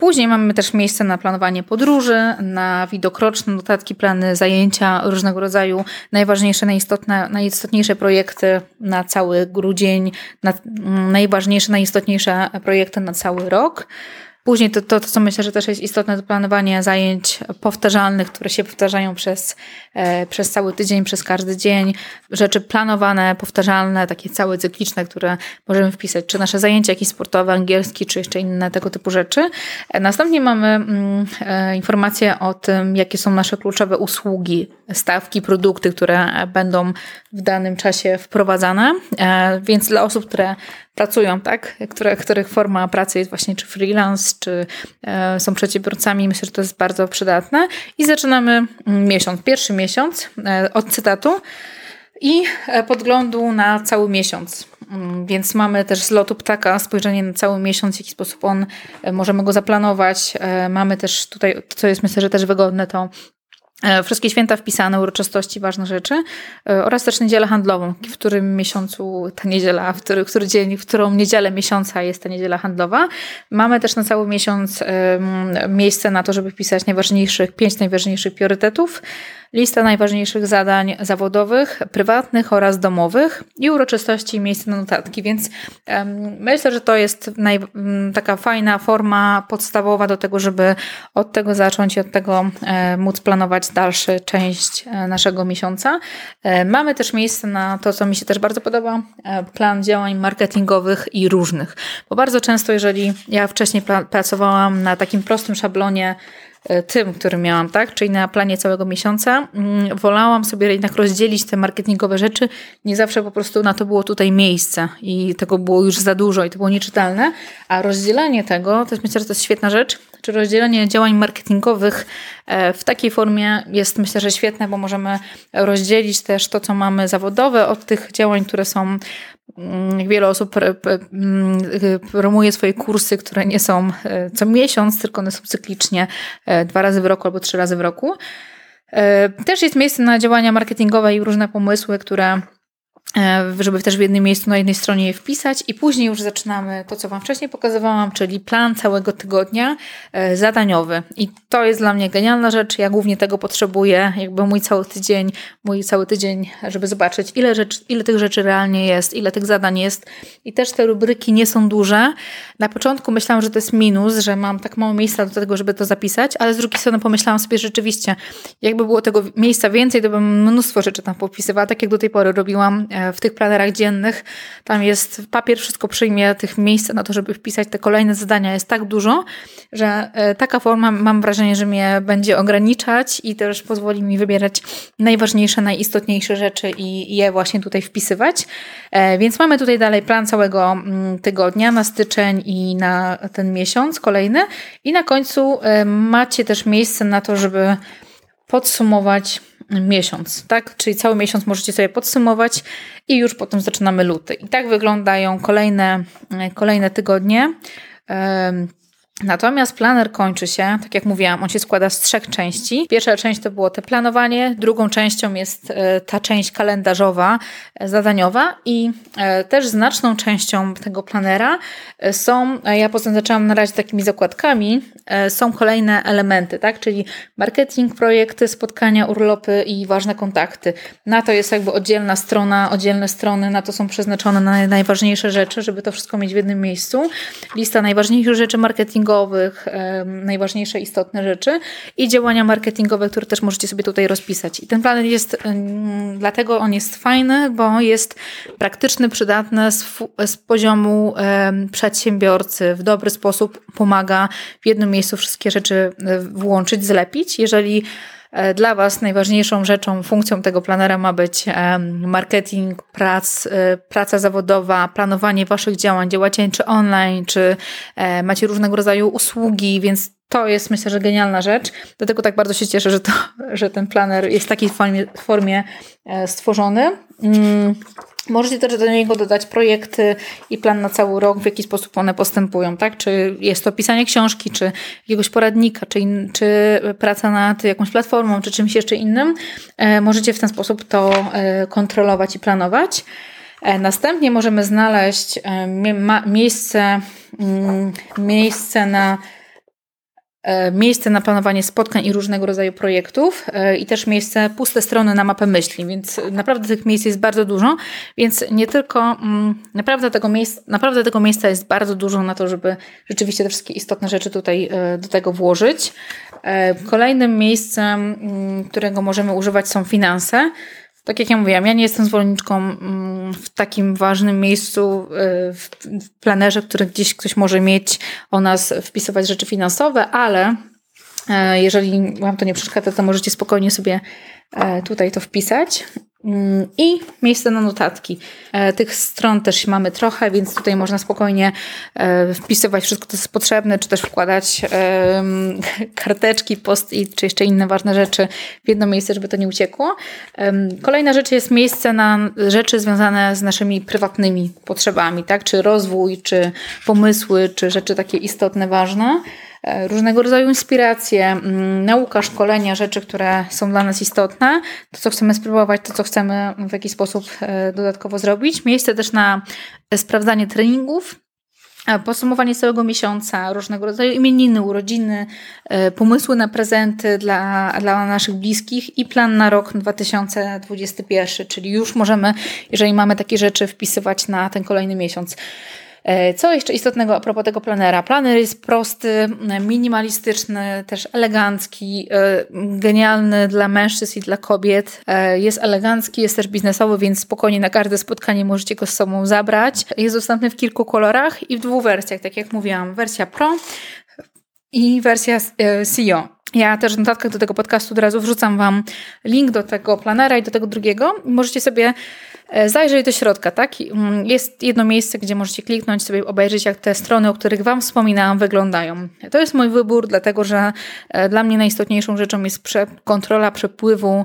Później mamy też miejsce na planowanie podróży, na widokroczne notatki, plany, zajęcia różnego rodzaju, najważniejsze, najistotne, najistotniejsze projekty na cały grudzień, na, najważniejsze, najistotniejsze projekty na cały rok. Później to, to, to, co myślę, że też jest istotne, to planowanie zajęć powtarzalnych, które się powtarzają przez, e, przez cały tydzień, przez każdy dzień. Rzeczy planowane, powtarzalne, takie całe cykliczne, które możemy wpisać, czy nasze zajęcia jakieś sportowe, angielski, czy jeszcze inne tego typu rzeczy. E, następnie mamy mm, e, informacje o tym, jakie są nasze kluczowe usługi, stawki, produkty, które będą w danym czasie wprowadzane. E, więc dla osób, które pracują, tak, które, których forma pracy jest właśnie czy freelance, czy e, są przedsiębiorcami, myślę, że to jest bardzo przydatne. I zaczynamy miesiąc, pierwszy miesiąc e, od cytatu i podglądu na cały miesiąc. Mm, więc mamy też z lotu ptaka spojrzenie na cały miesiąc, w jaki sposób on, możemy go zaplanować. Mamy też tutaj, co jest myślę, że też wygodne, to E, wszystkie święta wpisane, uroczystości, ważne rzeczy e, oraz też niedzielę handlową, w którym miesiącu ta niedziela, w który, który dzień, w którą niedzielę miesiąca jest ta niedziela handlowa. Mamy też na cały miesiąc miejsce na to, żeby wpisać najważniejszych, pięć najważniejszych priorytetów lista najważniejszych zadań zawodowych, prywatnych oraz domowych i uroczystości i miejsce na notatki, więc myślę, że to jest naj, taka fajna forma podstawowa do tego, żeby od tego zacząć i od tego e, móc planować dalszą część e, naszego miesiąca. E, mamy też miejsce na to, co mi się też bardzo podoba, plan działań marketingowych i różnych, bo bardzo często, jeżeli ja wcześniej pracowałam na takim prostym szablonie tym, który miałam, tak? Czyli na planie całego miesiąca. Mm, wolałam sobie jednak rozdzielić te marketingowe rzeczy. Nie zawsze po prostu na to było tutaj miejsce i tego było już za dużo i to było nieczytelne. A rozdzielenie tego, to jest myślę, że to jest świetna rzecz, czy rozdzielenie działań marketingowych e, w takiej formie jest myślę, że świetne, bo możemy rozdzielić też to, co mamy zawodowe od tych działań, które są jak wiele osób mm, promuje swoje kursy, które nie są e, co miesiąc, tylko one są cyklicznie e, dwa razy w roku albo trzy razy w roku. E, też jest miejsce na działania marketingowe i różne pomysły, które żeby też w jednym miejscu na jednej stronie je wpisać i później już zaczynamy to, co Wam wcześniej pokazywałam, czyli plan całego tygodnia e, zadaniowy. I to jest dla mnie genialna rzecz. Ja głównie tego potrzebuję, jakby mój cały tydzień, mój cały tydzień, żeby zobaczyć, ile, rzecz, ile tych rzeczy realnie jest, ile tych zadań jest. I też te rubryki nie są duże. Na początku myślałam, że to jest minus, że mam tak mało miejsca do tego, żeby to zapisać, ale z drugiej strony pomyślałam sobie rzeczywiście, jakby było tego miejsca więcej, to bym mnóstwo rzeczy tam popisywała, tak jak do tej pory robiłam e, w tych planerach dziennych. Tam jest papier, wszystko przyjmie, tych miejsc na to, żeby wpisać te kolejne zadania jest tak dużo, że e, taka forma mam wrażenie, że mnie będzie ograniczać i też pozwoli mi wybierać najważniejsze, najistotniejsze rzeczy i je właśnie tutaj wpisywać. E, więc mamy tutaj dalej plan całego mm, tygodnia na styczeń i na ten miesiąc kolejny. I na końcu e, macie też miejsce na to, żeby podsumować miesiąc, tak? Czyli cały miesiąc możecie sobie podsumować i już potem zaczynamy luty. I tak wyglądają kolejne, kolejne tygodnie. Natomiast planer kończy się, tak jak mówiłam, on się składa z trzech części. Pierwsza część to było te planowanie, drugą częścią jest e, ta część kalendarzowa, e, zadaniowa i e, też znaczną częścią tego planera są, ja potem zaczęłam na razie takimi zakładkami, są kolejne elementy, tak? Czyli marketing, projekty, spotkania, urlopy i ważne kontakty. Na to jest jakby oddzielna strona, oddzielne strony, na to są przeznaczone na najważniejsze rzeczy, żeby to wszystko mieć w jednym miejscu. Lista najważniejszych rzeczy marketingowych, marketingowych, najważniejsze istotne rzeczy i działania marketingowe, które też możecie sobie tutaj rozpisać. I ten plan jest, dlatego on jest fajny, bo jest praktyczny, przydatny z, z poziomu przedsiębiorcy, w dobry sposób pomaga w jednym miejscu wszystkie rzeczy e, włączyć, zlepić. Jeżeli dla Was najważniejszą rzeczą, funkcją tego planera ma być marketing, prac, e, praca zawodowa, planowanie Waszych działań. Działacie czy online, czy e, macie różnego rodzaju usługi, więc to jest myślę, że genialna rzecz. Dlatego tak bardzo się cieszę, że, to, że ten planer jest w takiej formie, formie stworzony. Możecie też do niego dodać projekty i plan na cały rok, w jaki sposób one postępują, tak? Czy jest to pisanie książki, czy jakiegoś poradnika, czy, czy praca nad jakąś platformą, czy czymś jeszcze innym. E, możecie w ten sposób to e, kontrolować i planować. E, następnie możemy znaleźć e, miejsce, mm, miejsce na miejsce na planowanie spotkań i różnego rodzaju projektów e, i też miejsce, puste strony na mapę myśli, więc naprawdę tych miejsc jest bardzo dużo, więc nie tylko, mm, naprawdę tego, miejsc, naprawdę tego miejsca jest bardzo dużo na to, żeby rzeczywiście te wszystkie istotne rzeczy tutaj e, do tego włożyć. Kolejnym miejscem, mm, którego możemy używać są finanse. Tak jak ja mówiłam, ja nie jestem zwolenniczką mm, w takim ważnym miejscu y, w planerze, który gdzieś ktoś może mieć o nas wpisywać rzeczy finansowe, ale e, jeżeli Wam to nie przeszkadza, to możecie spokojnie sobie e, tutaj to wpisać. I miejsce na notatki. E, tych stron też mamy trochę, więc tutaj można spokojnie e, wpisywać wszystko, co jest potrzebne, czy też wkładać karteczki, post i czy jeszcze inne ważne rzeczy w jedno miejsce, żeby to nie uciekło. Kolejna rzecz jest miejsce na rzeczy związane z naszymi prywatnymi potrzebami, tak? Czy rozwój, czy pomysły, czy rzeczy takie istotne, ważne. E, różnego rodzaju inspiracje, mm, nauka, szkolenia, rzeczy, które są dla nas istotne, to co chcemy spróbować, to co chcemy w jakiś sposób e, dodatkowo zrobić. Miejsce też na sprawdzanie treningów, e, podsumowanie całego miesiąca, różnego rodzaju imieniny, urodziny, pomysły na prezenty dla, dla naszych bliskich i plan na rok 2021, czyli już możemy, jeżeli mamy takie rzeczy, wpisywać na ten kolejny miesiąc. E, co jeszcze istotnego a propos tego planera? Planer jest prosty, minimalistyczny, też elegancki, e, genialny dla mężczyzn i dla kobiet. E, jest elegancki, jest też biznesowy, więc spokojnie na każde spotkanie możecie go z sobą zabrać. Jest dostępny w kilku kolorach i w dwóch wersjach, tak jak mówiłam. Wersja Pro i wersja CEO. Ja też w notatkach do tego podcastu od razu wrzucam Wam link do tego planera i do tego drugiego. Możecie sobie e, zajrzeć do środka, tak? Mm, jest jedno miejsce, gdzie możecie kliknąć, sobie obejrzeć, jak te strony, o których Wam wspominałam, wyglądają. To jest mój wybór, dlatego że e, dla mnie najistotniejszą rzeczą jest kontrola przepływu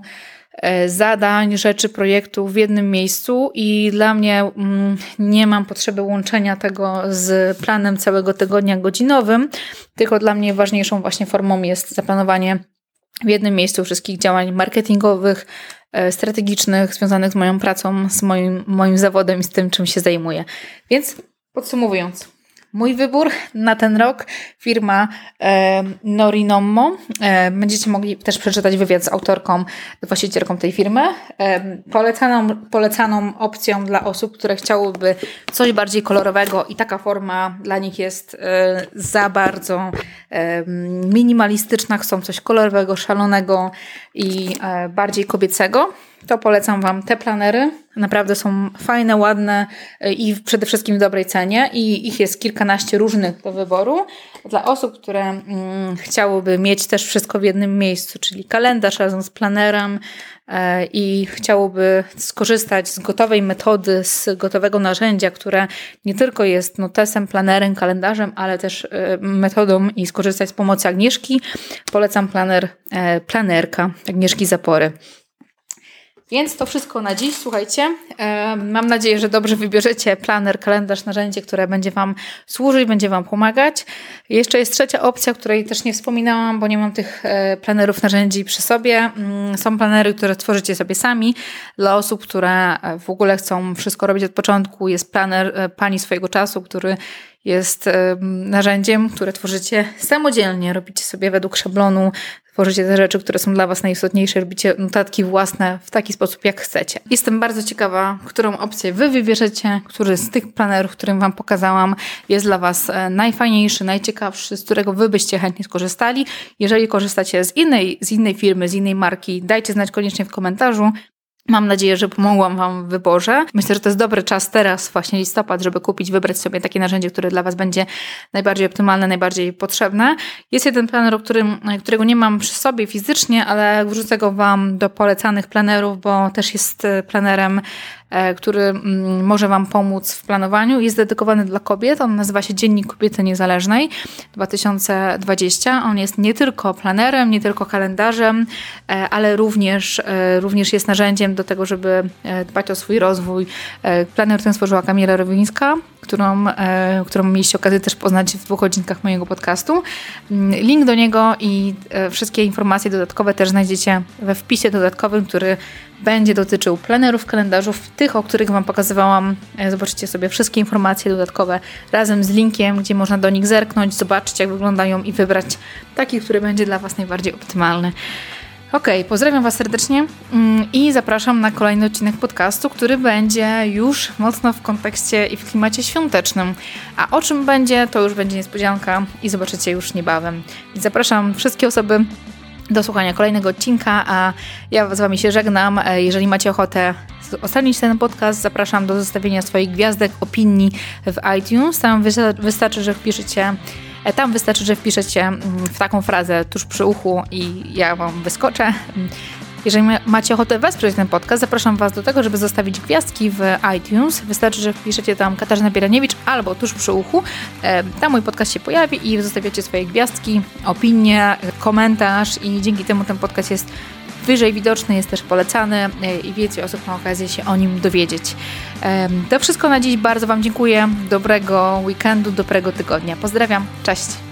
E, zadań, rzeczy, projektów w jednym miejscu i dla mnie mm, nie mam potrzeby łączenia tego z planem całego tygodnia godzinowym, tylko dla mnie ważniejszą właśnie formą jest zaplanowanie w jednym miejscu wszystkich działań marketingowych, strategicznych, związanych z moją pracą, z moim, moim zawodem i z tym, czym się zajmuję. Więc podsumowując, Mój wybór na ten rok firma e, Norinommo. E, będziecie mogli też przeczytać wywiad z autorką, właścicielką tej firmy. E, polecaną, polecaną opcją dla osób, które chciałyby coś bardziej kolorowego i taka forma dla nich jest e, za bardzo e, minimalistyczna. Chcą coś kolorowego, szalonego i e, bardziej kobiecego to polecam Wam te planery. Naprawdę są fajne, ładne y, i przede wszystkim w dobrej cenie i ich jest kilkanaście różnych do wyboru. Dla osób, które mm, chciałyby mieć też wszystko w jednym miejscu, czyli kalendarz razem z planerem e, i chciałoby skorzystać z gotowej metody, z gotowego narzędzia, które nie tylko jest notesem, planerem, kalendarzem, ale też e, metodą i skorzystać z pomocy Agnieszki, polecam planer, e, planerka Agnieszki Zapory. Więc to wszystko na dziś, słuchajcie. Mam nadzieję, że dobrze wybierzecie planer, kalendarz, narzędzie, które będzie Wam służyć, będzie Wam pomagać. Jeszcze jest trzecia opcja, której też nie wspominałam, bo nie mam tych e, planerów, narzędzi przy sobie. Mm, są planery, które tworzycie sobie sami. Dla osób, które e, w ogóle chcą wszystko robić od początku, jest planer e, Pani swojego czasu, który jest narzędziem, które tworzycie samodzielnie, robicie sobie według szablonu, tworzycie te rzeczy, które są dla Was najistotniejsze, robicie notatki własne w taki sposób, jak chcecie. Jestem bardzo ciekawa, którą opcję Wy wybierzecie, który z tych planerów, którym Wam pokazałam, jest dla Was e, najfajniejszy, najciekawszy, z którego Wy byście chętnie skorzystali. Jeżeli korzystacie z innej, z innej firmy, z innej marki, dajcie znać koniecznie w komentarzu. Mam nadzieję, że pomogłam Wam w wyborze. Myślę, że to jest dobry czas teraz, właśnie listopad, żeby kupić, wybrać sobie takie narzędzie, które dla Was będzie najbardziej optymalne, najbardziej potrzebne. Jest jeden planer, którego nie mam przy sobie fizycznie, ale wrzucę go Wam do polecanych planerów, bo też jest planerem E, który mm, może Wam pomóc w planowaniu. Jest dedykowany dla kobiet. On nazywa się Dziennik Kobiety Niezależnej 2020. On jest nie tylko planerem, nie tylko kalendarzem, e, ale również, e, również jest narzędziem do tego, żeby dbać o swój rozwój. Planer ten stworzyła Kamila Rowińska, którą, którą mieliście okazję też poznać w dwóch odcinkach mojego podcastu. Mm, link do niego i wszystkie informacje dodatkowe też znajdziecie we wpisie dodatkowym, który będzie dotyczył planerów, kalendarzów, tych, o których Wam pokazywałam. E, zobaczycie sobie wszystkie informacje dodatkowe razem z linkiem, gdzie można do nich zerknąć, zobaczyć jak wyglądają i wybrać taki, który będzie dla Was najbardziej optymalny. Ok, pozdrawiam Was serdecznie mm, i zapraszam na kolejny odcinek podcastu, który będzie już mocno w kontekście i w klimacie świątecznym. A o czym będzie, to już będzie niespodzianka i zobaczycie już niebawem. zapraszam wszystkie osoby, do słuchania kolejnego odcinka, a ja z Wami się żegnam. E, jeżeli macie ochotę ocenić ten podcast, zapraszam do zostawienia swoich gwiazdek, opinii w iTunes. Tam wystarczy, że wpiszecie e, tam wystarczy, że wpiszecie mm, w taką frazę tuż przy uchu i ja Wam wyskoczę. Jeżeli macie ochotę wesprzeć ten podcast, zapraszam Was do tego, żeby zostawić gwiazdki w iTunes. Wystarczy, że wpiszecie tam Katarzyna Bieraniewicz albo tuż przy uchu. Tam mój podcast się pojawi i zostawiacie swoje gwiazdki, opinie, komentarz i dzięki temu ten podcast jest wyżej widoczny, jest też polecany e, i więcej osób ma okazję się o nim dowiedzieć. To wszystko na dziś. Bardzo Wam dziękuję. Dobrego weekendu, dobrego tygodnia. Pozdrawiam. Cześć.